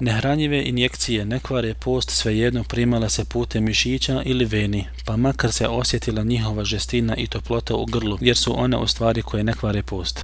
Nehranjive injekcije ne kvare post svejedno primala se putem mišića ili veni, pa makar se osjetila njihova žestina i toplota u grlu, jer su one u stvari koje ne kvare post.